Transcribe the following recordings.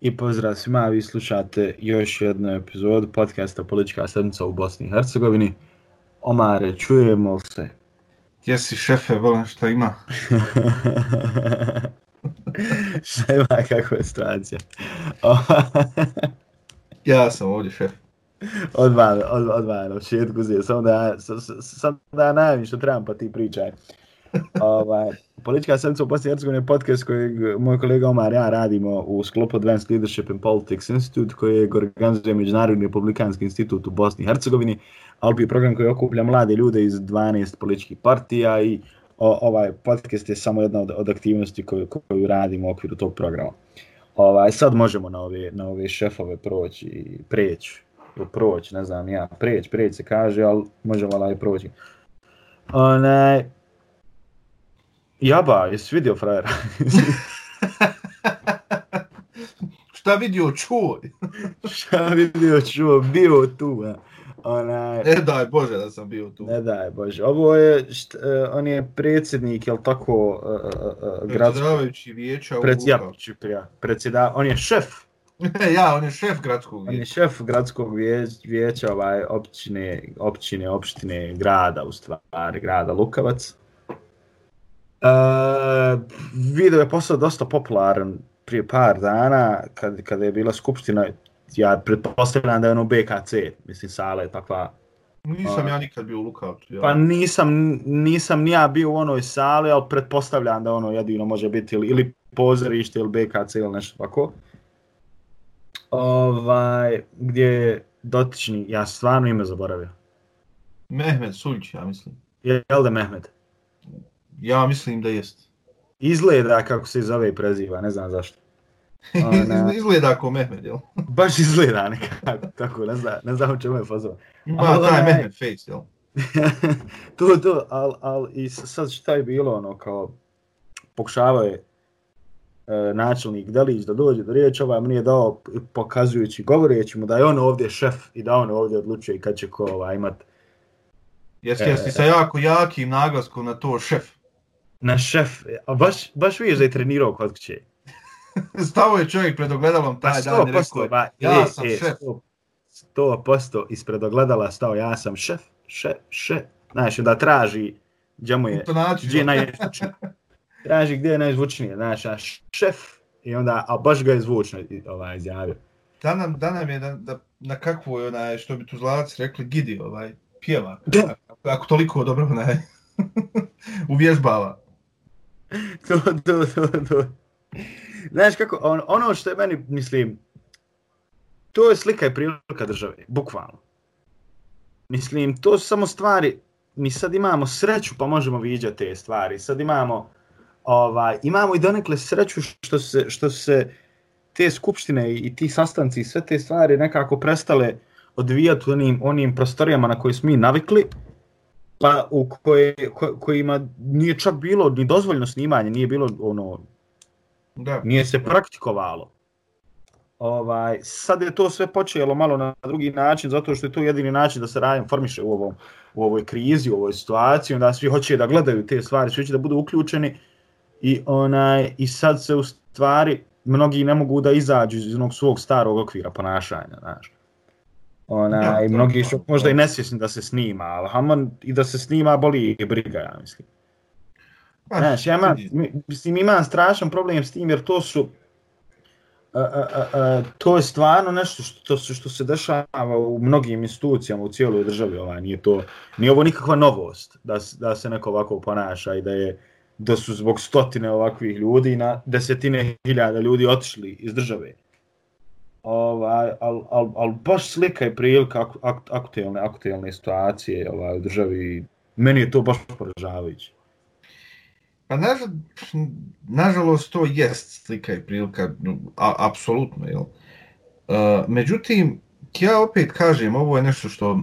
I pozdrav svima, vi slušate još jednu epizodu podcasta Politička sedmica u Bosni i Hercegovini. Omare, čujemo se. Jesi šefe, volim što ima. Šta ima, kakva je situacija? ja sam ovdje šef. Odmah, odmah, odmah, na početku zije, samo da, samo da ja najavim što trebam pa ti pričaj. ovaj, Politička sedmica u Bosni i Hercegovini je podcast koji moj kolega Omar ja radimo u sklopu Advanced Leadership and Politics Institute koji je organizuje Međunarodni republikanski institut u Bosni i Hercegovini. ALPI je program koji okuplja mlade ljude iz 12 političkih partija i o, ovaj podcast je samo jedna od, od aktivnosti koju, koju radimo u okviru tog programa. Ovaj, sad možemo na ove, na ove šefove proći i preći. Proći, ne znam ja, preći, preći se kaže, ali možemo ovaj proći. Onaj, Jaba, jesi vidio frajera? Šta vidio, čuo? Šta vidio, čuo, bio tu, a. Ona, ne daj Bože da sam bio tu. Ne daj Bože. Ovo je, št, uh, on je predsjednik, jel tako, uh, uh, Predsjedavajući vijeća u Predsjedavajući, predsjeda, on je šef. ja, on je šef gradskog vijeća. On je šef gradskog vijeća, ovaj, općine, općine, opštine, grada, u stvari, grada Lukavac. Uh, video je postao dosta popularan prije par dana, kad, kada je bila skupština, ja pretpostavljam da je ono BKC, mislim, sala je takva... Nisam uh, ja nikad bio u Lukavcu. Ja. Pa nisam, nisam ni ja bio u onoj sali, ali pretpostavljam da ono jedino može biti ili, ili pozorište ili BKC ili nešto tako. Ovaj, gdje je dotični, ja stvarno ime zaboravio. Mehmed Suljić, ja mislim. Je, li da Mehmed? Ja mislim da jest. Izgleda kako se zove i preziva, ne znam zašto. Ona... izgleda kao Mehmed, jel? Baš izgleda nekako, tako, ne znam, ne znam čemu je fazova. Ma, al, taj Mehmed face, jel? to, to, ali al, i sad šta je bilo, ono, kao, pokušavao je e, načelnik Delić da dođe do riječi, ovaj mu nije dao pokazujući, govoreći mu da je on ovdje šef i da on ovdje odlučuje kad će ko ovaj, imat. Jesi, e, jesi sa jako jakim naglaskom na to šef? Na šef, a baš, baš vidiš da je trenirao kod kuće. Stavo je čovjek pred ogledalom taj dan i rekao, ba, ja e, sam e, šef. Sto posto ispred ogledala stao, ja sam šef, šef, šef. Znaš, da traži gdje mu je, gdje je najzvučnije. Traži gdje je najzvučnije, znaš, a šef. I onda, a baš ga je zvučno ovaj, izjavio. Da nam, da nam je da, da, na kakvu je onaj, što bi tu zlavac rekli, gidi, ovaj, pjeva. Ako, ako toliko dobro onaj, uvježbava. to, to, to, to. Znaš kako, on, ono što je meni, mislim, to je slika i prilika države, bukvalno. Mislim, to su samo stvari, mi sad imamo sreću pa možemo viđati te stvari. Sad imamo, ovaj, imamo i donekle sreću što se, što se te skupštine i ti sastanci i sve te stvari nekako prestale odvijati u onim, onim prostorijama na koje smo mi navikli, pa u koje, ko, kojima nije čak bilo ni dozvoljno snimanje, nije bilo ono, Da. Nije se praktikovalo. Ovaj, sad je to sve počelo malo na drugi način, zato što je to jedini način da se rajem formiše u, ovom, u ovoj krizi, u ovoj situaciji, onda svi hoće da gledaju te stvari, svi hoće da budu uključeni i, onaj, i sad se u stvari mnogi ne mogu da izađu iz onog svog starog okvira ponašanja, znaš. Ona, i mnogi su možda i nesvjesni da se snima, ali Haman i da se snima boli i briga, ja mislim. Pa, Znaš, ja imam, mislim, imam strašan problem s tim, jer to su, a, a, a, to je stvarno nešto što, što, što se dešava u mnogim institucijama u cijeloj državi, ovaj, nije to, nije ovo nikakva novost da, da se neko ovako ponaša i da je, da su zbog stotine ovakvih ljudi na desetine hiljada ljudi otišli iz države. Ovaj, al, al, al baš slika i prilika ak, ak, aktuelne, aktuelne situacije ovaj, u državi, meni je to baš poražavajuće. Pa nažal, nažalost to jest slika i prilika, a, apsolutno, jel? Uh, međutim, ja opet kažem, ovo je nešto što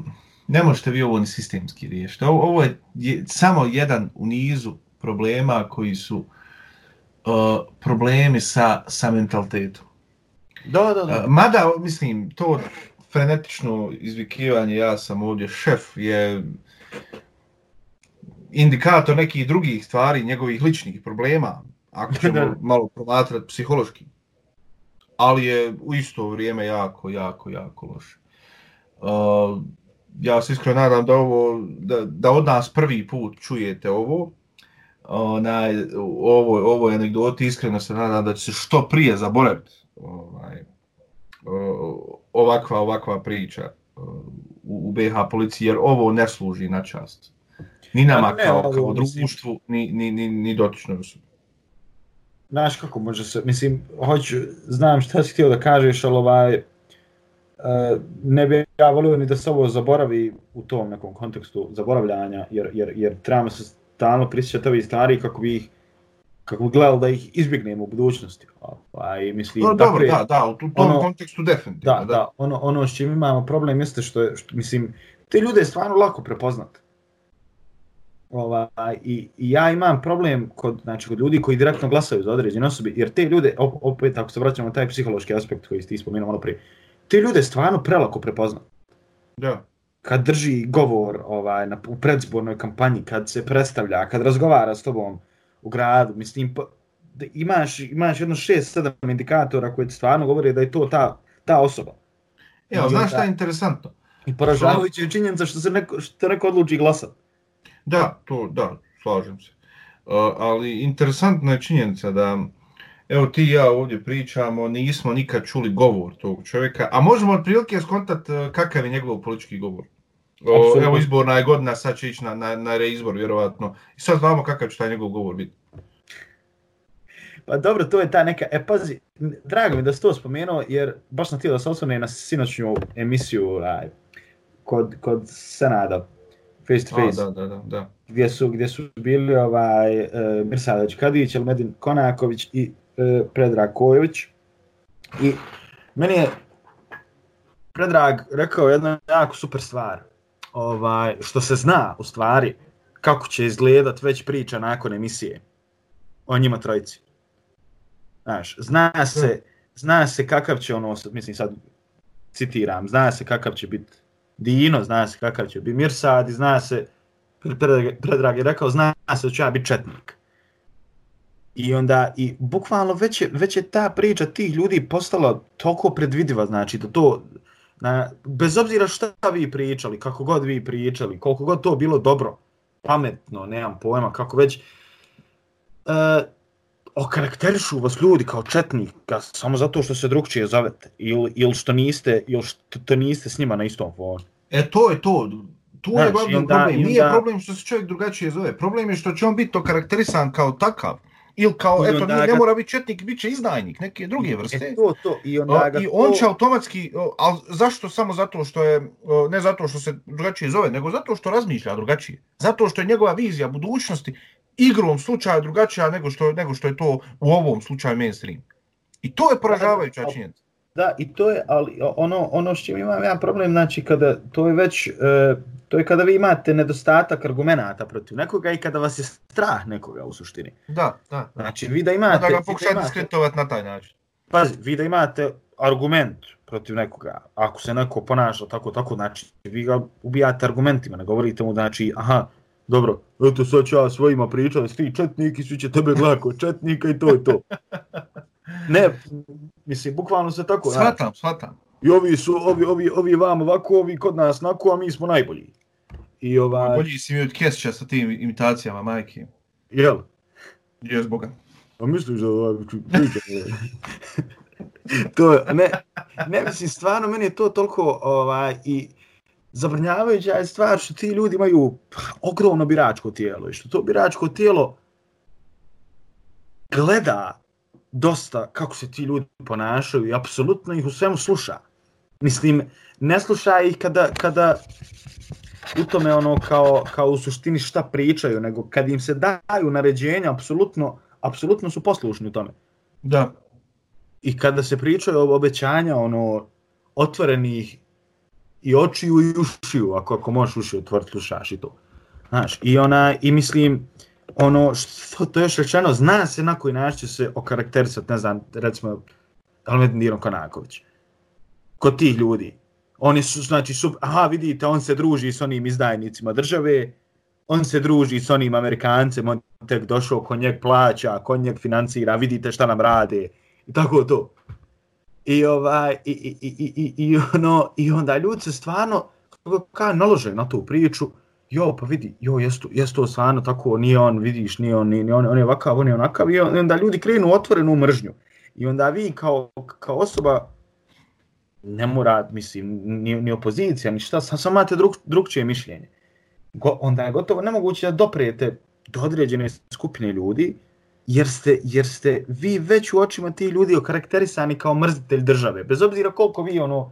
ne možete vi ovo ni sistemski riješiti. Ovo, ovo je, je samo jedan u nizu problema koji su uh, problemi sa, sa mentalitetom. Da, da, da. Mada, mislim, to frenetično izvikivanje, ja sam ovdje šef, je indikator nekih drugih stvari, njegovih ličnih problema, ako ćemo malo promatrati psihološki. ali je u isto vrijeme jako, jako, jako loše. Uh, ja se iskreno nadam da, ovo, da, da od nas prvi put čujete ovo, onaj, ovo, ovo je anegdoti, iskreno se nadam da će se što prije zaboraviti ovaj, ovakva, ovakva priča u, u BH policiji, jer ovo ne služi na čast. Ni nama ne, kao, kao društvu, ni, ni, ni, ni dotičnoj osobi. Znaš kako može se, mislim, hoću, znam šta si htio da kažeš, ali ovaj, Uh, ne bi ja volio ni da se ovo zaboravi u tom nekom kontekstu zaboravljanja, jer, jer, jer trebamo se stalno prisjećati ovih stvari kako bi ih kako gledali da ih izbjegnemo u budućnosti. Ovaj, mislim, no, dobro, dakle, da, da, u tom ono, kontekstu definitivno. Da, da, da, ono, ono s čim imamo problem jeste što je, što, mislim, te ljude je stvarno lako prepoznat. Ovaj, i, I ja imam problem kod, znači, kod ljudi koji direktno glasaju za određene osobe, jer te ljude, opet ako se vraćamo na taj psihološki aspekt koji ste spomenuo malo prije, te ljude stvarno prelako prepoznat. Da kad drži govor ovaj, na, u predzbornoj kampanji, kad se predstavlja, kad razgovara s tobom u gradu, mislim, pa, imaš, imaš jedno šest, sedam indikatora koji stvarno govore da je to ta, ta osoba. Evo, znaš šta je interesantno? I poražavajući je činjenica što se neko, što neko odluči glasat. Da, to, da, slažem se. Uh, ali interesantna je činjenica da, evo ti i ja ovdje pričamo, nismo nikad čuli govor tog čovjeka, a možemo od prilike skontat uh, kakav je njegov politički govor. O, evo izborna je godina, sad će ići na, na, na reizbor, vjerovatno. I sad znamo kakav će taj njegov govor biti. Pa dobro, to je ta neka... E, pazi, drago mi da si to spomenuo, jer baš sam htio da se osvane na sinoćnju emisiju aj, kod, kod Senada, face to face. A, da, da, da, da. Gdje su, gdje su bili ovaj, uh, Mirsadač Kadić, Elmedin Konaković i uh, Predrag Kojović. I meni je Predrag rekao jednu jako super stvar ovaj, što se zna u stvari kako će izgledat već priča nakon emisije o njima trojici. Znaš, zna se, zna se kakav će ono, mislim sad citiram, zna se kakav će biti Dino, zna se kakav će biti Mirsad i zna se, Predrag je rekao, zna se da će ja biti četnik. I onda, i bukvalno već je, već je ta priča tih ljudi postala toliko predvidiva, znači da to, na, bez obzira šta vi pričali, kako god vi pričali, koliko god to bilo dobro, pametno, nemam pojma, kako već, uh, okarakterišu vas ljudi kao četnika samo zato što se drugčije zovete ili, ili što niste ili što to niste s njima na istom fonu. E to je to. Tu je glavni problem. Nije onda... problem što se čovjek drugačije zove. Problem je što će on biti okarakterisan kao takav. Ili kao, I eto, ne, ne mora biti četnik, bit će izdajnik, neke druge vrste. E, to, to. I, onda ga I on to... će automatski, ali zašto samo zato što je, ne zato što se drugačije zove, nego zato što razmišlja drugačije. Zato što je njegova vizija budućnosti igrom slučaja drugačija nego što, nego što je to u ovom slučaju mainstream. I to je poražavajuća činjenica. Da, i to je, ali ono, ono što imam jedan problem, znači kada to je već, e, to je kada vi imate nedostatak argumenata protiv nekoga i kada vas je strah nekoga u suštini. Da, da. Znači vi da imate... Da ga pokušate skritovati na taj način. Pazi, vi da imate argument protiv nekoga, ako se neko ponaša tako, tako, znači vi ga ubijate argumentima, ne govorite mu, znači, aha, dobro, eto sad ću ja svojima pričati, svi četniki, svi će tebe glako četnika i to je to. Ne, mislim, bukvalno se tako... Svatam, znači. svatam. I ovi su, ovi, ovi, ovi vam ovako, ovi kod nas nako, a mi smo najbolji. I ovaj... Bolji si mi od Kesća sa tim imitacijama, majke. Jel? Jes, Boga. A misliš da ovaj priča? to ne, ne mislim, stvarno, meni je to toliko ovaj, i zabrnjavajuća je stvar što ti ljudi imaju ogromno biračko tijelo i što to biračko tijelo gleda dosta kako se ti ljudi ponašaju i apsolutno ih u svemu sluša. Mislim, ne sluša ih kada, kada u tome ono kao, kao u suštini šta pričaju, nego kad im se daju naređenja, apsolutno, apsolutno su poslušni u tome. Da. I kada se pričaju o obećanja, ono, otvorenih i očiju i ušiju, ako, ako možeš ušiju otvoriti, slušaš i to. Znaš, i ona, i mislim, ono što to je još rečeno, zna se na koji način će se okarakterisati, ne znam, recimo, Almedin Dino Konaković. Kod tih ljudi. Oni su, znači, su, aha, vidite, on se druži s onim izdajnicima države, on se druži s onim Amerikancem, on tek došao, ko njeg plaća, ko njeg financira, vidite šta nam rade, i tako to. I, ovaj, i, i, i, i, i, i, ono, i onda ljudi se stvarno kao nalože na tu priču, jo, pa vidi, jo, jes to, stvarno tako, nije on, vidiš, nije on, nije on, on je ovakav, on je onakav, i onda ljudi krenu otvorenu mržnju. I onda vi kao, kao osoba, ne mora, mislim, ni, ni opozicija, ni šta, samo imate drug, drugčije mišljenje. Go, onda je gotovo nemoguće da doprijete do određene skupine ljudi, jer ste, jer ste vi već u očima ti ljudi okarakterisani kao mrzitelj države. Bez obzira koliko vi ono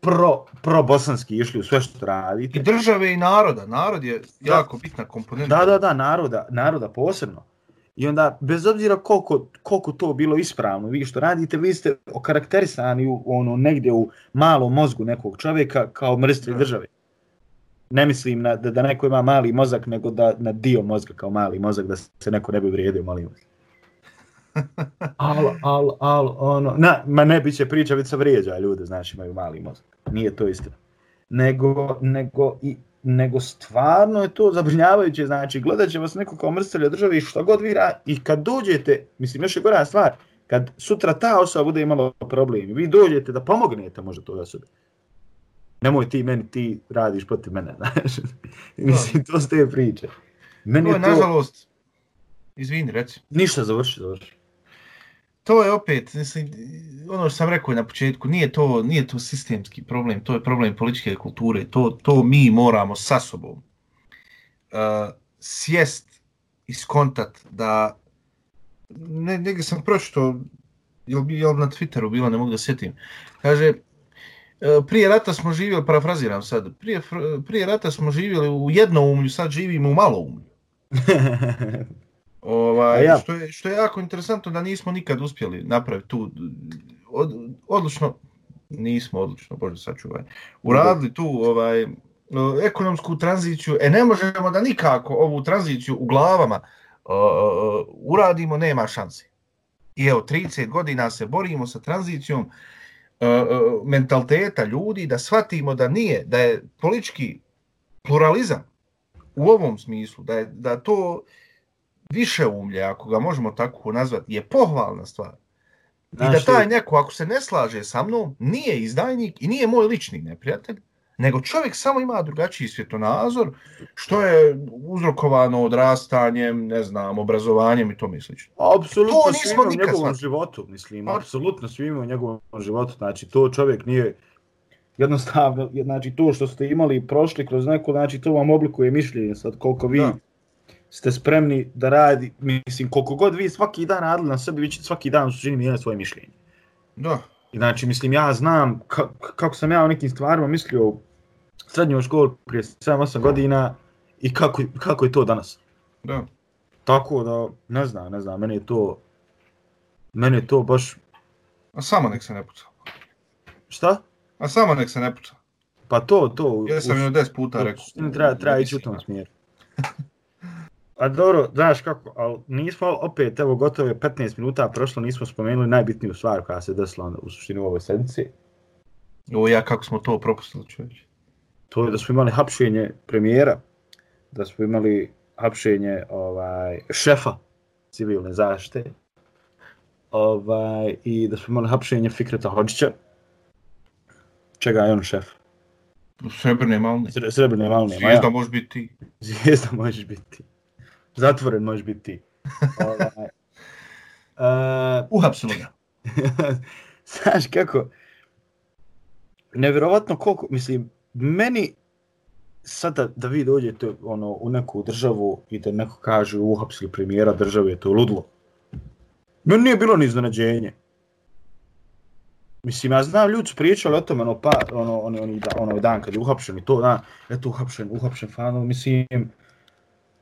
pro, pro bosanski išli u sve što radite. I države i naroda. Narod je jako da, bitna komponenta. Da, da, da, naroda, naroda posebno. I onda, bez obzira koliko, koliko to bilo ispravno, vi što radite, vi ste okarakterisani u, ono, negdje u malom mozgu nekog čovjeka kao mrzitelj države. Ne mislim na, da, da neko ima mali mozak, nego da na dio mozga kao mali mozak, da se neko ne bi vrijedio, molim vas. Al, al, al, ono, na, ma ne bi će priča, već se vrijeđa ljude, znači imaju mali mozak. Nije to istina. Nego, nego, i, nego stvarno je to zabrinjavajuće, znači gledat će vas neko kao mrstelja države i što god vira i kad dođete, mislim još je gora stvar, kad sutra ta osoba bude imala problem, vi dođete da pomognete možda toj osobi. Nemoj ti meni, ti radiš protiv mene, znaš. mislim, to ste priče. Meni to je, to... nažalost, izvini, reci. Ništa, završi, završi to je opet, mislim, ono što sam rekao na početku, nije to, nije to sistemski problem, to je problem političke kulture, to, to mi moramo sa sobom uh, sjest i skontat da, ne, negdje sam pročito, je jel je na Twitteru bilo, ne mogu da sjetim, kaže, uh, prije rata smo živjeli, parafraziram sad, prije, prije rata smo živjeli u jednoumlju, sad živimo u maloumlju. Ovaj, ja. što, je, što je jako interesantno da nismo nikad uspjeli napraviti tu od, odlučno nismo odlučno, bože sačuvaj, uradili tu ovaj ekonomsku tranziciju, e ne možemo da nikako ovu tranziciju u glavama uh, uh, uradimo, nema šanse. I evo, 30 godina se borimo sa tranzicijom uh, uh, mentaliteta ljudi da shvatimo da nije, da je politički pluralizam u ovom smislu, da je da to više umlje, ako ga možemo tako nazvati, je pohvalna stvar. Znaš, I da taj neko, ako se ne slaže sa mnom, nije izdajnik i nije moj lični neprijatelj, nego čovjek samo ima drugačiji svjetonazor, što je uzrokovano odrastanjem, ne znam, obrazovanjem i to mislično. Apsolutno to nismo u njegovom sva... životu, mislim, apsolutno svima u njegovom životu, znači to čovjek nije jednostavno, znači to što ste imali prošli kroz neko, znači to vam oblikuje mišljenje sad koliko vi da ste spremni da radi, mislim, koliko god vi svaki dan radili na sebi, vi ćete svaki dan u suštini mijenjati svoje mišljenje. Da. Znači, mislim, ja znam ka kako sam ja o nekim stvarima mislio u srednjoj školi prije 7-8 godina i kako, kako je to danas. Da. Tako da, ne znam, ne znam, meni je to, meni je to baš... A samo nek se ne puca. Šta? A samo nek se ne puca. Pa to, to... Ja sam joj 10 puta rekao. Treba, treba ići u tom smjeru. A dobro, znaš kako, ali nismo opet, evo gotovo je 15 minuta prošlo, nismo spomenuli najbitniju stvar koja se desila u suštini u ovoj sedmici. O ja, kako smo to propustili čovječ. To je da smo imali hapšenje premijera, da smo imali hapšenje ovaj, šefa civilne zaštite, ovaj, i da smo imali hapšenje Fikreta Hođića. Čega je on šef? Srebrne malne. Srebrne malne. Zvijezda ja. može biti ti. Zvijezda može biti ti. Zatvoren možeš biti ti. uh, Uhapsilo ga. Znaš kako, nevjerovatno koliko, mislim, meni sada da vi dođete ono, u neku državu i da neko kaže uhapsili premijera države, to je ludlo. Meni nije bilo ni iznenađenje. Mislim, ja znam, ljudi su pričali o tome, ono, pa, ono, ono, ono, ono dan kad je uhapšen i to, da, eto, uhapšen, uhapšen, fan, mislim,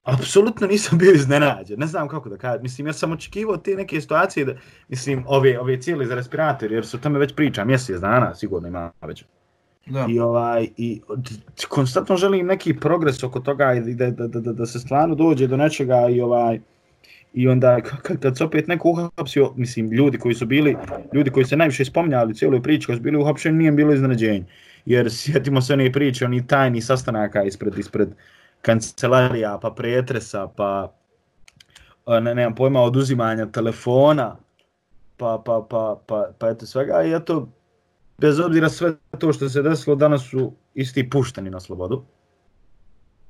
apsolutno nisam bio iznenađen. Ne znam kako da kažem. Mislim, ja sam očekivao te neke situacije da, mislim, ove, ove cijeli za respirator, jer su tome već priča mjesec dana, sigurno ima već. Da. I, ovaj, i konstantno želim neki progres oko toga i da, da, da, da, da se stvarno dođe do nečega i ovaj, I onda kad, kad se opet neko uhapsio, mislim, ljudi koji su bili, ljudi koji se najviše spominjali u cijeloj priči, koji su bili uhapšeni, nije bilo iznenađenje. Jer sjetimo se one priče, oni tajni sastanaka ispred, ispred, kancelarija, pa pretresa, pa ne, nemam pojma oduzimanja telefona, pa, pa, pa, pa, pa eto svega i eto, bez obzira sve to što se desilo, danas su isti pušteni na slobodu.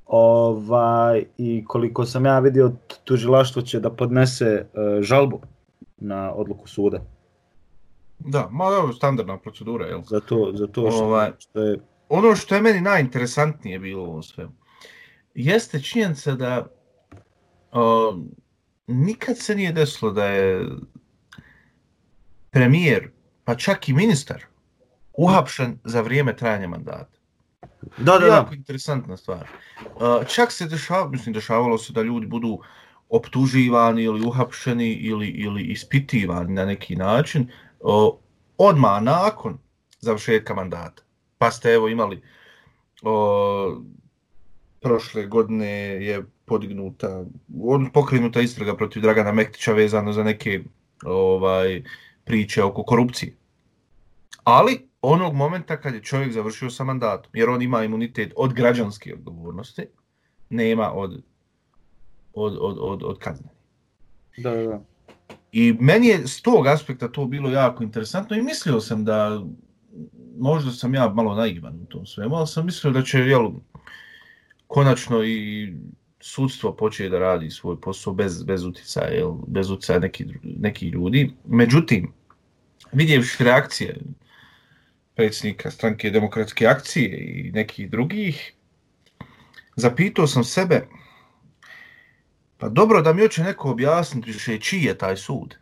Ovaj, I koliko sam ja vidio, tužilaštvo će da podnese uh, žalbu na odluku suda. Da, malo je standardna procedura, jel? Za to, za to što, Ovaj. što je... Ono što je meni najinteresantnije bilo u svemu, jeste činjenica da o, nikad se nije desilo da je premijer, pa čak i ministar, uhapšen za vrijeme trajanja mandata. Da, da, da. jako interesantna stvar. Čak se dešava, mislim, dešavalo se da ljudi budu optuživani ili uhapšeni ili, ili ispitivani na neki način odmah nakon završetka mandata. Pa ste evo imali uh, prošle godine je podignuta, on pokrenuta istraga protiv Dragana Mektića vezano za neke ovaj priče oko korupcije. Ali onog momenta kad je čovjek završio sa mandatom, jer on ima imunitet od građanske odgovornosti, nema od, od, od, od, od kaznene. da, da, da. I meni je s tog aspekta to bilo jako interesantno i mislio sam da, možda sam ja malo naivan u tom svemu, ali sam mislio da će, jel, konačno i sudstvo počeje da radi svoj posao bez, bez utjecaja, jel, bez utjecaja neki, neki ljudi. Međutim, vidjevši reakcije predsjednika stranke demokratske akcije i nekih drugih, zapitao sam sebe, pa dobro da mi hoće neko objasniti više čiji je taj sud.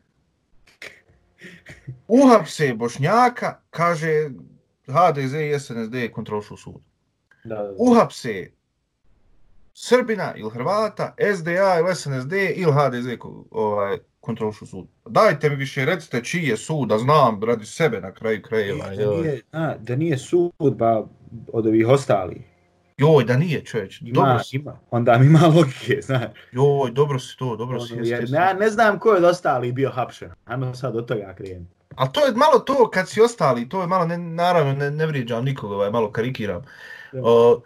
Uhapse Bošnjaka, kaže HDZ i SNSD kontrolšu sud. da, da. Uhapse Srbina ili Hrvata, SDA ili SNSD ili HDZ ovaj, kontrolšu sud. Dajte mi više, recite čiji je sud, da znam radi sebe na kraju krajeva. Da joj. nije, a, da nije sudba od ovih ostalih. Joj, da nije čovječ, Ima, dobro si, ima. Onda mi ima logike, znaš. joj, dobro si to, dobro si. Ono, jeste, jer jeste. ja ne znam ko je od ostalih bio hapšen. Ajmo sad od toga krenuti. Ali to je malo to kad si ostali, to je malo, ne, naravno ne, ne vrijeđam nikoga, ovaj, malo karikiram. Da. O,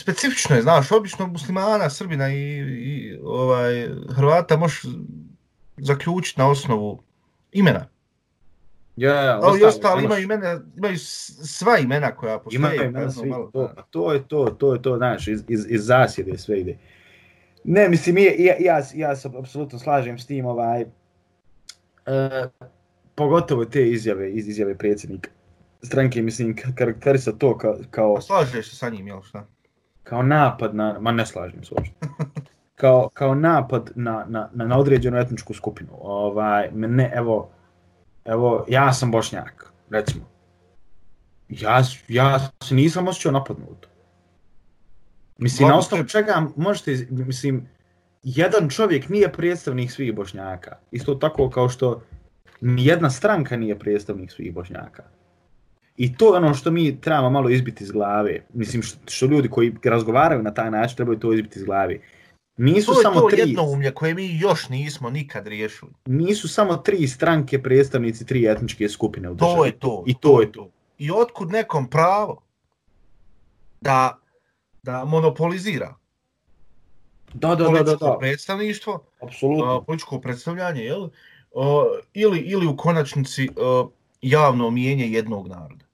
specifično je, znaš, obično muslimana, Srbina i, i ovaj, Hrvata možeš zaključiti na osnovu imena. Ja, ja, Ali i ostali imaš- imaju imena, imaju sva imena koja postoje. Ima pa imena jedno svi, malo, to, pa to je to, to je to, znaš, iz, iz, iz zasjede sve ide. Ne, mislim, ja, ja, ja, ja se apsolutno slažem s tim, ovaj, e, pogotovo te izjave, iz izjave predsjednika stranke, mislim, ka- karakterisa to kao, kao, A slažeš se sa njim, jel šta? kao napad na, ma ne slažem se uopšte, kao, kao napad na, na, na, na određenu etničku skupinu. Ovaj, ne, evo, evo, ja sam bošnjak, recimo. Ja, ja se nisam osjećao napadnut. Mislim, na Uglavnom, osnovu to čega možete, mislim, jedan čovjek nije predstavnik svih bošnjaka. Isto tako kao što ni jedna stranka nije predstavnik svih bošnjaka. I to je ono što mi trebamo malo izbiti iz glave. Mislim, što, što ljudi koji razgovaraju na taj način trebaju to izbiti iz glave. Nisu To je samo to tri, jednoumlje koje mi još nismo nikad riješili. nisu samo tri stranke predstavnici tri etničke skupine u državi. To je to. I to je to. I otkud nekom pravo da, da monopolizira Da, da, da, da, političko da. predstavništvo, a, političko predstavljanje, jel? Ili, ili u konačnici javno mijenje jednog naroda.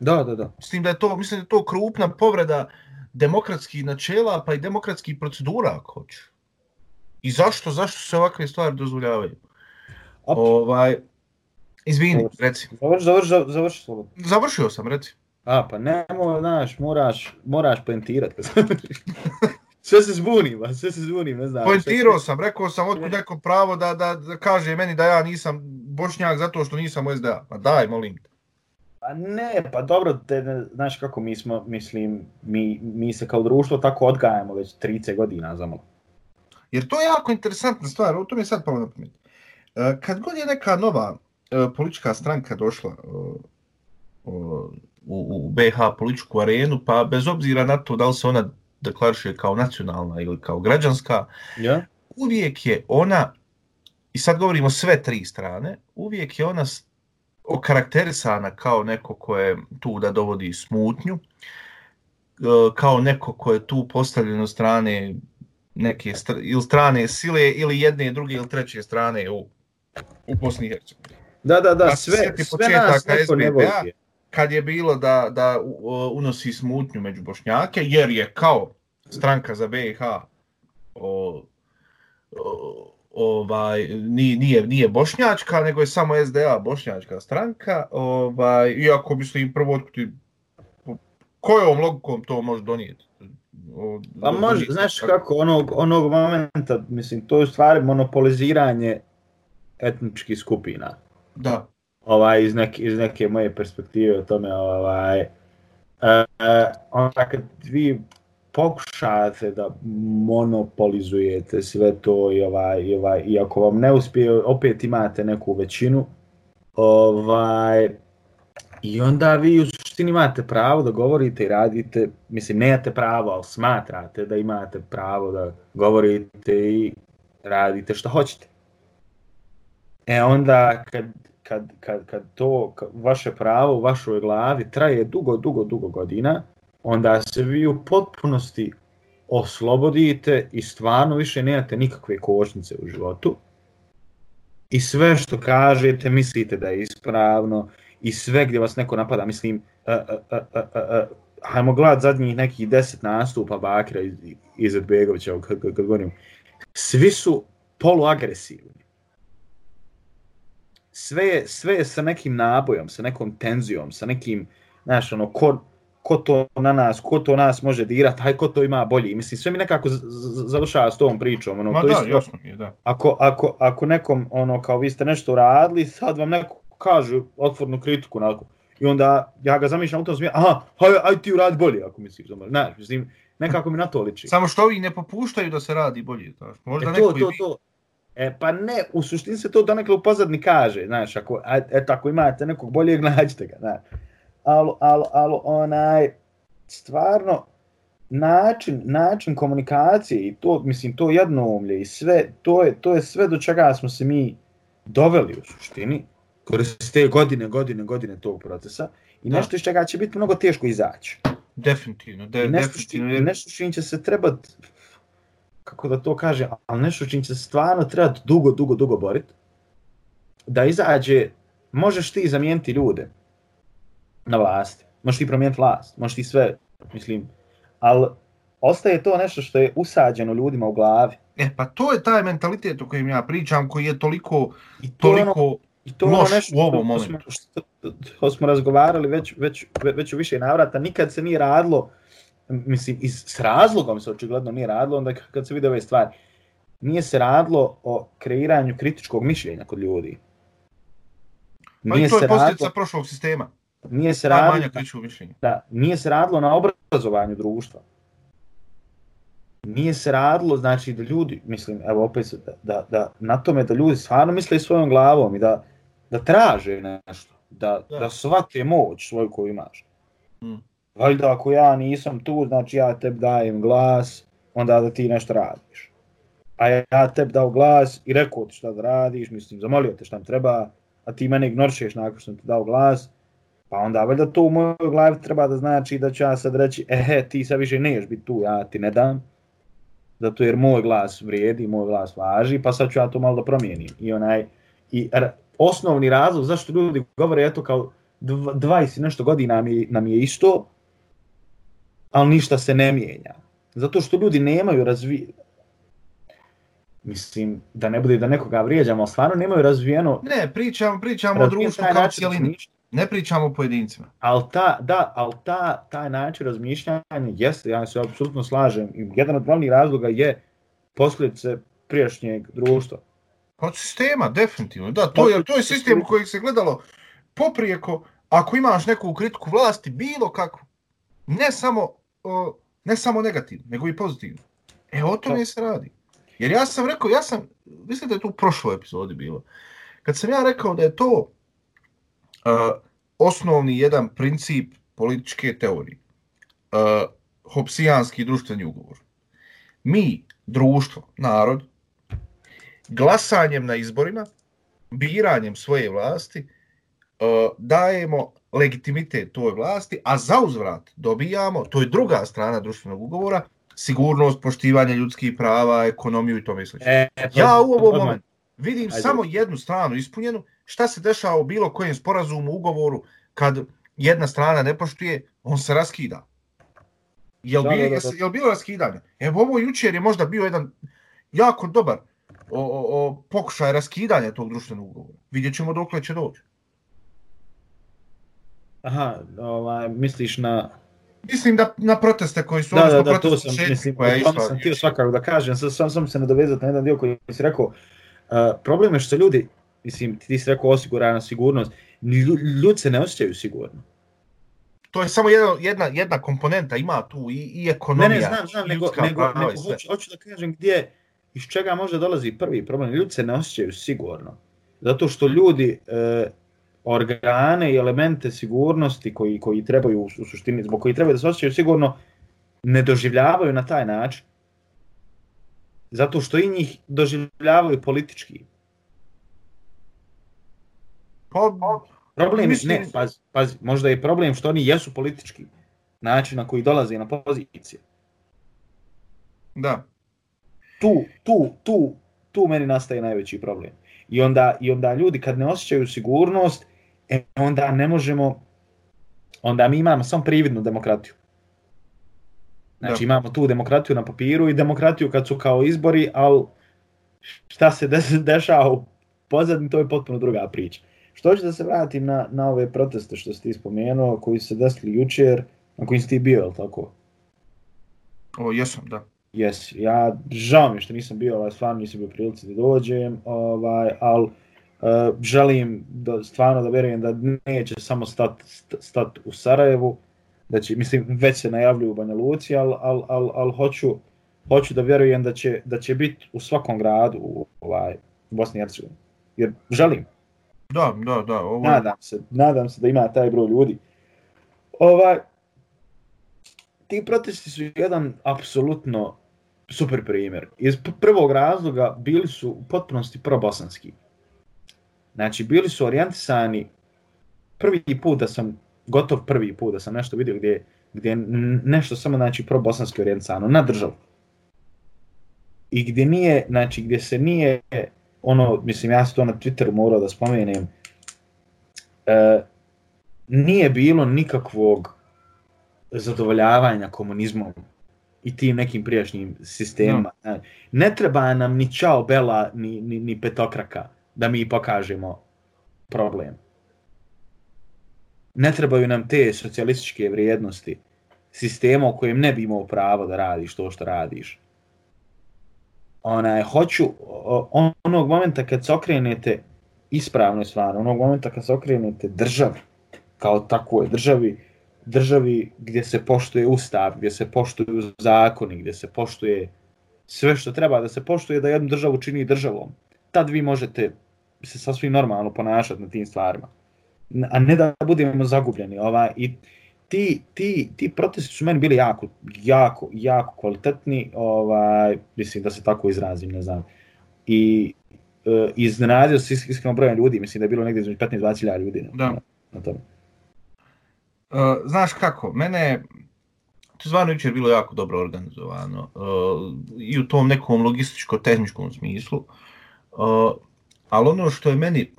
Da, da, da. Mislim da je to, mislim da je to krupna povreda demokratskih načela pa i demokratskih procedura ako hoću. I zašto, zašto se ovakve stvari dozvoljavaju? Op. Ovaj, izvini, Dobro. reci. Završi, završi, završi slobodno. Završio sam, reci. A, pa nemoj, znaš, moraš, moraš poentirat. sve se zbunim, a sve se zbunim, ne znam. Poentirao sam, rekao sam otkud neko pravo da, da, da kaže meni da ja nisam bošnjak zato što nisam u SDA. Pa daj, molim te. Pa ne, pa dobro, te, ne, znaš kako mi smo, mislim, mi, mi se kao društvo tako odgajamo već 30 godina zamalo. Jer to je jako interesantna stvar, o to mi je sad palo na pamet. E, Kad god je neka nova e, politička stranka došla e, u, u BH političku arenu, pa bez obzira na to da li se ona deklariše kao nacionalna ili kao građanska, Ja? uvijek je ona, i sad govorimo sve tri strane, uvijek je ona okarakterisana kao neko ko je tu da dovodi smutnju, e, kao neko ko je tu postavljen od strane neke str ili strane sile ili jedne, druge ili treće strane u, u Bosni i Hercegovini. Da, da, da, sve, sve nas neko ne SBB-a. voli. kad je bilo da, da unosi smutnju među Bošnjake, jer je kao stranka za BiH o, o, ovaj, nije, nije, nije bošnjačka, nego je samo SDA bošnjačka stranka, ovaj, iako mislim prvo otkuti kojom logikom to može donijeti? Pa može, znaš kako, onog, onog momenta, mislim, to je u stvari monopoliziranje etničkih skupina. Da, ovaj, iz, neke, iz neke moje perspektive o tome, ovaj, e, e, onda kad vi pokušate da monopolizujete sve to i ovaj, i ovaj, i ako vam ne uspije, opet imate neku većinu, ovaj, i onda vi u suštini imate pravo da govorite i radite, mislim, nemate pravo, ali smatrate da imate pravo da govorite i radite što hoćete. E onda kad, kad, kad, kad to kad vaše pravo u vašoj glavi traje dugo, dugo, dugo godina, onda se vi u potpunosti oslobodite i stvarno više nemate nikakve kočnice u životu. I sve što kažete mislite da je ispravno i sve gdje vas neko napada, mislim, uh, uh, uh, uh, uh, hajmo gledat zadnjih nekih deset nastupa Bakira iz, iz Edbegovića, kad, kad, kad govorim, svi su poluagresivni sve je, sve je sa nekim nabojom, sa nekom tenzijom, sa nekim, znaš, ono, ko, ko to na nas, ko to nas može dirati, haj ko to ima bolji. Mislim, sve mi nekako završava s tom pričom. Ono, ma to da, isto, jasno mi je, da. ako, ako, ako nekom, ono, kao vi ste nešto radili, sad vam neko kaže otvornu kritiku, onako, i onda ja ga zamišljam u tom smjeru, aha, haj, aj ti uradi bolje, ako misliš, ono, znaš, mislim, nekako mi na to liči. Samo što ovi ne popuštaju da se radi bolje, znaš. Možda E, neko to, i to, to. E, pa ne, u suštini se to donekle u pozadni kaže, znaš, ako, a, eto, ako imate nekog boljeg, nađite ga, znaš. Ali, ali, ali, onaj, stvarno, način, način komunikacije i to, mislim, to jednoumlje i sve, to je, to je sve do čega smo se mi doveli u suštini, kroz te godine, godine, godine tog procesa i Da. nešto iz čega će biti mnogo teško izaći. Definitivno, de, I nešto, što, definitivno. jer- nešto čim će se trebat, kako da to kaže, ali nešto čim će se stvarno trebat dugo, dugo, dugo borit, da izađe, možeš ti zamijeniti ljude na vlasti, možeš ti promijeniti vlast, možeš ti sve, mislim, ali ostaje to nešto što je usađeno ljudima u glavi. E, pa to je taj mentalitet o kojem ja pričam, koji je toliko, I to ono, toliko i to ono loš nešto u ovom što momentu. što, što smo razgovarali već, već, već u više navrata, nikad se nije radilo, mislim, iz, s razlogom se očigledno nije radilo, onda kad se vide ove stvari, nije se radilo o kreiranju kritičkog mišljenja kod ljudi. Pa i to je posljedica prošlog sistema. Nije se radilo, manjak kritičkog mišljenja. da, nije se radilo na obrazovanju društva. Nije se radilo, znači, da ljudi, mislim, evo opet, da, da, da na tome da ljudi stvarno misle svojom glavom i da, da traže nešto, da, Da. da. shvate moć svoju koju imaš. Mm. Valjda ako ja nisam tu, znači ja tebi dajem glas, onda da ti nešto radiš. A ja tebi dao glas i rekao ti šta da radiš, mislim, zamolio te šta mi treba, a ti mene ignoršeš nakon što sam ti dao glas, pa onda valjda to u mojoj glavi treba da znači da ću ja sad reći, ehe, ti sad više neš biti tu, ja ti ne dam, zato jer moj glas vrijedi, moj glas važi, pa sad ću ja to malo da promijenim. I onaj, i osnovni razlog zašto ljudi govore, eto kao dv- 20 i nešto godina je, nam je isto, ali ništa se ne mijenja. Zato što ljudi nemaju razvi... Mislim, da ne bude da nekoga vrijeđamo, ali stvarno nemaju razvijeno... Ne, pričamo, pričamo o društvu kao cijelini. Ne pričamo o pojedincima. Ali ta, da, ali ta, taj način razmišljanja jeste, ja se apsolutno slažem, i jedan od glavnih razloga je posljedice prijašnjeg društva. Pa od sistema, definitivno. Da, to je, to je sistem u kojeg se gledalo poprijeko, ako imaš neku kritiku vlasti, bilo kako, ne samo, ne samo negativno, nego i pozitivno. E, o tome se radi. Jer ja sam rekao, ja sam, mislim da je to u prošloj epizodi bilo, kad sam ja rekao da je to uh, osnovni jedan princip političke teorije, uh, hopsijanski društveni ugovor. Mi, društvo, narod, glasanjem na izborima, biranjem svoje vlasti, uh, dajemo legitimitet toj vlasti, a za uzvrat dobijamo, to je druga strana društvenog ugovora, sigurnost, poštivanje ljudskih prava, ekonomiju i tome slično. E, Ja u ovom momentu vidim Ajde. samo jednu stranu ispunjenu, šta se dešava u bilo kojem sporazumu, ugovoru, kad jedna strana ne poštuje, on se raskida. Jel, Da, bi, da, da, jel bilo raskidanje? Evo ovo jučer je možda bio jedan jako dobar o, o, o pokušaj raskidanja tog društvenog ugovora. Vidjet ćemo dokle će doći. Aha, ovaj, misliš na... Mislim da na proteste koji su, Da, da, da, to sam, šetnje mislim, koja je o tome išla sam htio svakako da kažem, sad sam, sam se nadovezati na jedan dio koji si rekao, uh, problem je što se ljudi, mislim, ti si rekao osigurana sigurnost, lju- ljudi se ne osjećaju sigurno. To je samo jedna, jedna, jedna komponenta, ima tu i, i Ne, ekonomija, ne, znam, znam, i nego, ljudska nego, nego sve. hoću, hoću da kažem gdje, iz čega može dolazi prvi problem. Ljudi se ne osjećaju sigurno. Zato što ljudi e, organe i elemente sigurnosti koji, koji trebaju u suštini, zbog koji trebaju da se osjećaju sigurno, ne doživljavaju na taj način. Zato što i njih doživljavaju politički. Pa, Problem Mislim- ne, pazi, pazi, možda je problem što oni jesu politički način na koji dolaze na pozicije. da. tu, tu, tu, tu meni nastaje najveći problem. I onda, I onda ljudi kad ne osjećaju sigurnost, e, onda ne možemo, onda mi imamo samo prividnu demokratiju. Znači Da. imamo tu demokratiju na papiru i demokratiju kad su kao izbori, ali šta se dešava u pozadnji, to je potpuno druga priča. Što ću da se vratim na, na ove proteste što si ti spomenuo, koji su se desili jučer, na kojim si ti bio, je li tako? O, jesam, da. Jes, ja žao mi što nisam bio, ovaj, stvarno nisam bio prilici da dođem, ovaj, ali uh, želim da stvarno da vjerujem da neće samo stat, st- stat u Sarajevu, da će, mislim, već se najavljuju u Banja Luci, ali al, al, al hoću, hoću da vjerujem da će, da će biti u svakom gradu u, ovaj, Bosni i Hercegovini. Jer želim, Da, da, da. Ovo, nadam se, nadam se da ima taj broj ljudi. Ovaj, ti protesti su jedan apsolutno super primjer. Iz prvog razloga bili su u potpunosti probosanski. Znači, bili su orijentisani prvi put da sam, gotov prvi put da sam nešto vidio gdje, gdje je nešto samo znači probosanski orijentisano na državu. I gdje nije, znači gdje se nije ono, mislim ja sam to na Twitteru morao da spomenem, e, nije bilo nikakvog zadovoljavanja komunizmom i tim nekim prijašnjim sistemima. No. Ne treba nam ni čao bela, ni, ni, ni petokraka da mi pokažemo problem. Ne trebaju nam te socijalističke vrijednosti sistema u kojem ne bi imao pravo da radiš to što radiš. Onaj, hoću, onog momenta kad se okrenete ispravno stvarno, onog momenta kad se okrenete državi, kao takvoj državi, državi gdje se poštuje ustav, gdje se poštuju zakoni, gdje se poštuje sve što treba da se poštuje da jednu državu čini državom. Tad vi možete se sasvim normalno ponašati na tim stvarima. A ne da budemo zagubljeni. Ovaj, I ti, ti, ti protesti su meni bili jako, jako, jako kvalitetni, ovaj, mislim da se tako izrazim, ne znam. I e, iznenadio se is- iskreno brojem ljudi, mislim da je bilo negdje između 15-20 hiljada ljudi na, Da. na, na tome. Uh, znaš kako, mene, to je stvarno jučer bilo jako dobro organizovano uh, i u tom nekom logističko-tehničkom smislu, uh, ali ono što je meni,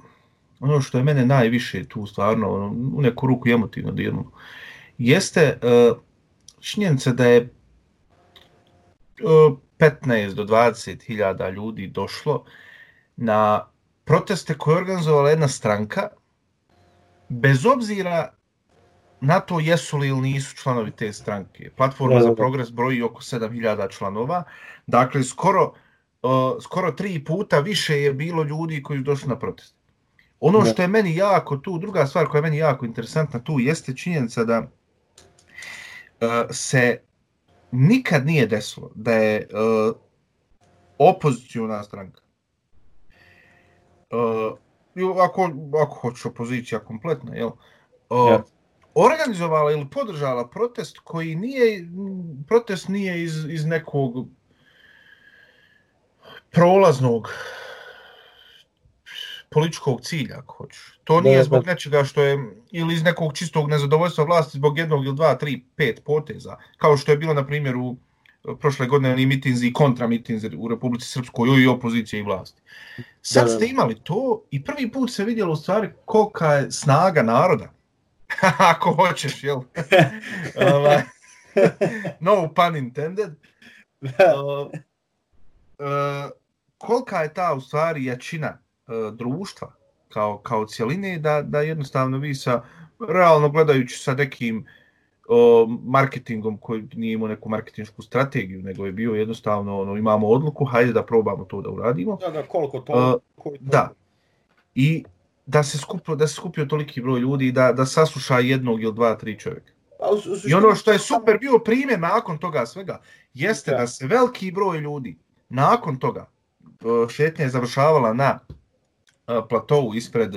ono što je mene najviše tu stvarno ono, u neku ruku emotivno dirnulo, jeste uh, činjenica da je uh, 15 do 20 hiljada ljudi došlo na proteste koje je organizovala jedna stranka, bez obzira na to jesu li ili nisu članovi te stranke. Platforma Da, da, za progres broji oko 7000 članova, dakle skoro, uh, skoro tri puta više je bilo ljudi koji su došli na protest. Ono što je meni jako tu, druga stvar koja je meni jako interesantna tu, jeste činjenica da se nikad nije desilo da je uh, opozicijona stranka uh, ako, ako hoćeš opozicija kompletna, jel? Uh, Ja. organizovala ili podržala protest koji nije, protest nije iz, iz nekog prolaznog političkog cilja, ako hoćeš. To nije zbog nečega što je, ili iz nekog čistog nezadovoljstva vlasti zbog jednog ili dva, tri, pet poteza, kao što je bilo, na primjer, u prošle godine ni mitinzi i kontramitinzi u Republici Srpskoj i opozicije i vlasti. Sad Da, da, ste imali to i prvi put se vidjelo u stvari kolika je snaga naroda. Ako hoćeš, jel? Ovaj, no pun intended. Uh, uh, kolika je ta u stvari jačina društva kao, kao cijeline da, da jednostavno vi sa, realno gledajući sa nekim o, marketingom koji nije imao neku marketinšku strategiju, nego je bio jednostavno, ono, imamo odluku, hajde da probamo to da uradimo. Da, da, koliko to? Uh, koliko to- Da. I da se skupio, da se skupio toliki broj ljudi i da, da sasluša jednog ili dva, tri čovjeka. Pa, u- u I ono što je super bio primjer nakon toga svega, jeste Da. da se veliki broj ljudi nakon toga uh, šetnja je završavala na platovu ispred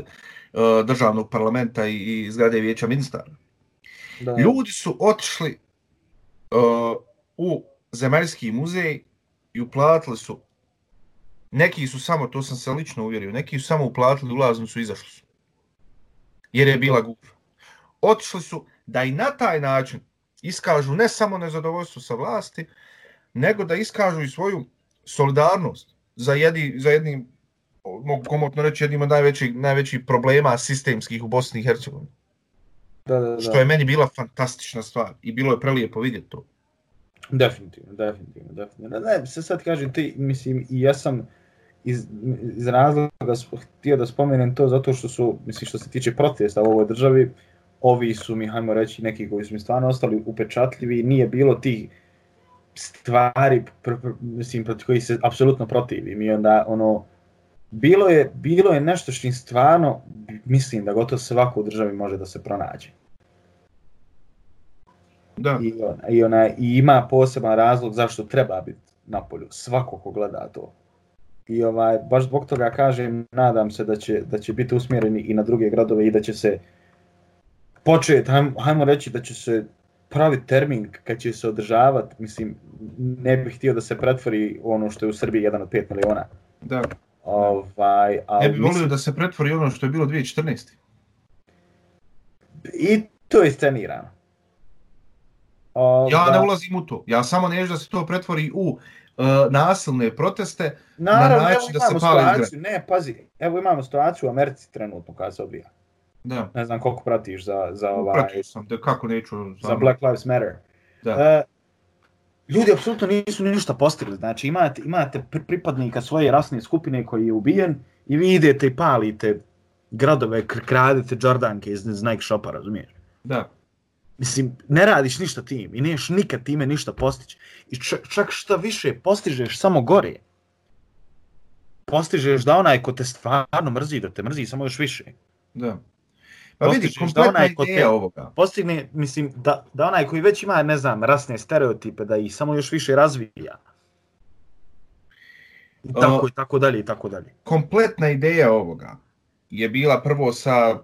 državnog parlamenta i, i zgrade vijeća ministara. Da. Ljudi su otišli uh, u zemaljski muzej i uplatili su neki su samo, to sam se lično uvjerio, neki su samo uplatili ulaznicu i izašli su. Jer je bila gufa. Otišli su da i na taj način iskažu ne samo nezadovoljstvo sa vlasti, nego da iskažu i svoju solidarnost za, jedi, za jednim, mogu komotno reći, jednim od najvećih, najvećih problema sistemskih u Bosni i Hercegovini. Da, da, da. Što je meni bila fantastična stvar i bilo je prelijepo vidjeti to. Definitivno, definitivno, definitivno. Ne, se sad kažem ti, mislim, i ja sam iz, iz razloga htio da spomenem to zato što su, mislim, što se tiče protesta u ovoj državi, ovi su mi, hajmo reći, neki koji su mi stvarno ostali upečatljivi, nije bilo tih stvari, pr, pr, mislim, protiv kojih se apsolutno protivim i onda, ono, bilo je, bilo je nešto što stvarno, mislim da gotovo svako u državi može da se pronađe. Da. I, on, i, ona, I ima poseban razlog zašto treba biti na polju. Svako ko gleda to. I ovaj, baš zbog toga kažem, nadam se da će, da će biti usmjereni i na druge gradove i da će se početi, hajmo, hajmo reći da će se pravi termin kad će se održavati, mislim, ne bih htio da se pretvori ono što je u Srbiji jedan od 5 miliona. Da. Ovaj, ali Ne bi volio mislim- da se pretvori ono što je bilo 2014. I to je scenirano. Ja Ovaj, ne ulazim u to. Ja samo neću da se to pretvori u uh, nasilne proteste. Naravno, na način da se pali situaciju, ne, pazi, evo imamo situaciju u Americi trenutno kada se odvija. Da. Ne znam koliko pratiš za, za, ovaj, Pratio sam, da kako neću... za Black Lives Matter. Da. E, ljudi apsolutno nisu ništa postigli, znači imate, imate pri- pripadnika svoje rasne skupine koji je ubijen i vi idete i palite gradove, kr- kradete Jordanke iz, iz Nike shopa, razumiješ? Da. Mislim, ne radiš ništa tim i neš nikad time ništa postići. I čak, čak šta više, postižeš samo gore. Postižeš da onaj ko te stvarno mrzi, da te mrzi samo još više. Da. Pa vidi, Postižeš da onaj ideja te- ovoga. Postigne, mislim, da, da onaj koji već ima, ne znam, rasne stereotipe, da ih samo još više razvija. I tako O- i tako dalje i tako dalje. Kompletna ideja ovoga je bila prvo sa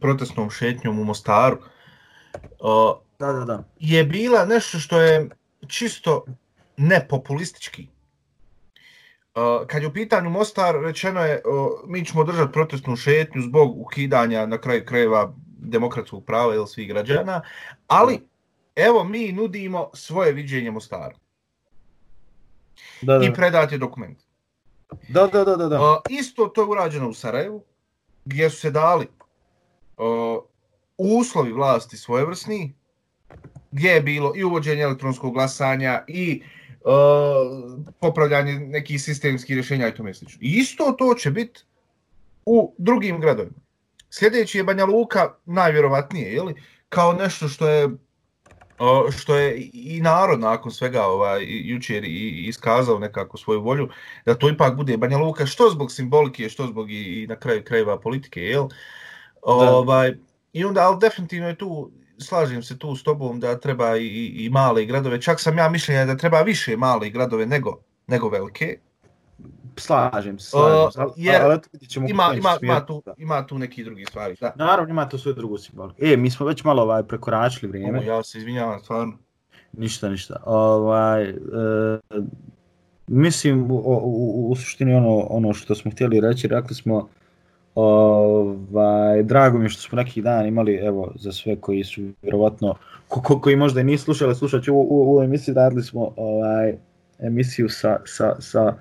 protestnom šetnjom u Mostaru. Uh, Da, da, da. je bila nešto što je čisto nepopulistički. Uh, kad je u pitanju Mostar, rečeno je uh, mi ćemo držati protestnu šetnju zbog ukidanja na kraju krajeva demokratskog prava ili svih građana, ali evo mi nudimo svoje viđenje Mostara Da, da, i predat je dokument. da, da, da, da, da. Uh, isto to je urađeno u Sarajevu, gdje su se dali uh, uslovi vlasti svojevrsni, gdje je bilo i uvođenje elektronskog glasanja i uh, popravljanje nekih sistemskih rješenja i tome slično. I isto to će biti u drugim gradovima. Sljedeći je Banja Luka, najvjerovatnije, jeli, kao nešto što je uh, što je i narod nakon svega ovaj, jučer i iskazao nekako svoju volju, da to ipak bude Banja Luka, što zbog simbolike, što zbog i, i na kraju krajeva politike, jel? Ovaj, I onda, ali definitivno je tu, slažem se tu s tobom da treba i, i, male gradove, čak sam ja mišljenja da treba više male gradove nego, nego velike. Slažem se, slažem se. Ali, jer ali ćemo u Ima, ima, ima, tu, ima tu neki drugi stvari. Da. Naravno, ima to svoju drugu simboliku. E, mi smo već malo ovaj, prekoračili vrijeme. O, ja se izvinjavam, stvarno. Ništa, ništa. Ovaj, e, mislim, u, u, u suštini ono, ono što smo htjeli reći, rekli smo, ovaj, drago mi je što smo neki dan imali, evo, za sve koji su vjerovatno ko, ko, koji možda i nisu slušali, slušat ću u, u, u emisiji, radili smo ovaj, emisiju sa, sa, sa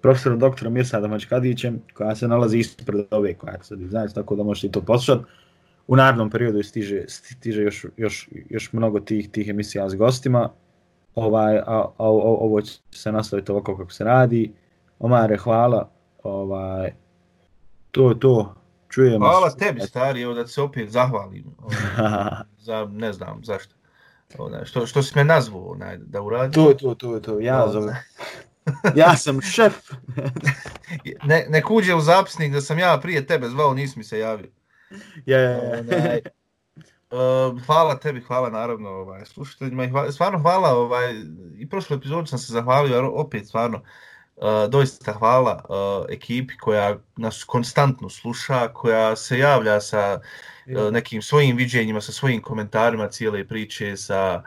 profesorom doktorom Mirsadom Mačkadićem, koja se nalazi ispred ove koja sad znači, tako da možete i to poslušati. U narednom periodu stiže, stiže još, još, još mnogo tih, tih emisija s gostima, ovaj, a, a, a, ovo će se nastaviti ovako kako se radi. Omare, hvala. Ovaj, to je to. Čujemo Hvala se. tebi, stari, evo da se opet zahvalim. Ovaj, za, ne znam, zašto. Onaj, što, što si me nazvao onaj, da uradim? to je to, to je to. Ja, zovem. ja sam šef. ne, ne kuđe u zapisnik da sam ja prije tebe zvao, nisi mi se javio. ja, ja, ja. Onaj, Uh, hvala tebi, hvala naravno ovaj, slušateljima i hvala, stvarno hvala, ovaj, i prošle epizode sam se zahvalio, ali opet stvarno, uh, doista hvala uh, ekipi koja nas konstantno sluša, koja se javlja sa uh, nekim svojim viđenjima, sa svojim komentarima cijele priče, sa,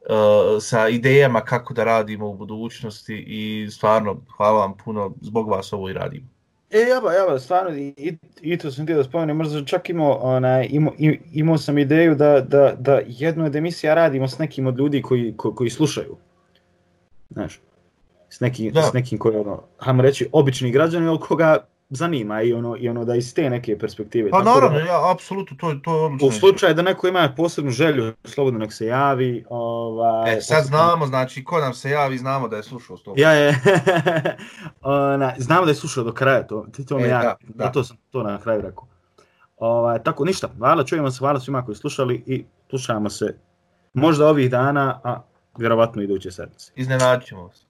uh, sa idejama kako da radimo u budućnosti i stvarno hvala vam puno, zbog vas ovo i radimo. E, jaba, jaba, stvarno, i, i, i to sam ti da spomenem, možda čak imao, onaj, imao, imao sam ideju da, da, da jednu od emisija radimo s nekim od ljudi koji, ko, koji slušaju. Znaš, s nekim, Da. s nekim koji, ono, hajmo reći, obični građani, ali koga zanima i ono, i ono da iz te neke perspektive. Pa Tako naravno, da, ja, apsolutno, to, to je odlično. U slučaju da neko ima posebnu želju, slobodno nek se javi. Ovaj, E, sad znamo, znači, ko nam se javi, znamo da je slušao s. Ja je, ona, znamo da je slušao do kraja, to, ti to E, ja, da, da. zato sam to na kraju rekao. Ovaj, tako, ništa, hvala, čujemo se, hvala svima koji slušali i slušamo se možda ovih dana, a vjerovatno iduće sedmice. Iznenadit ćemo vas.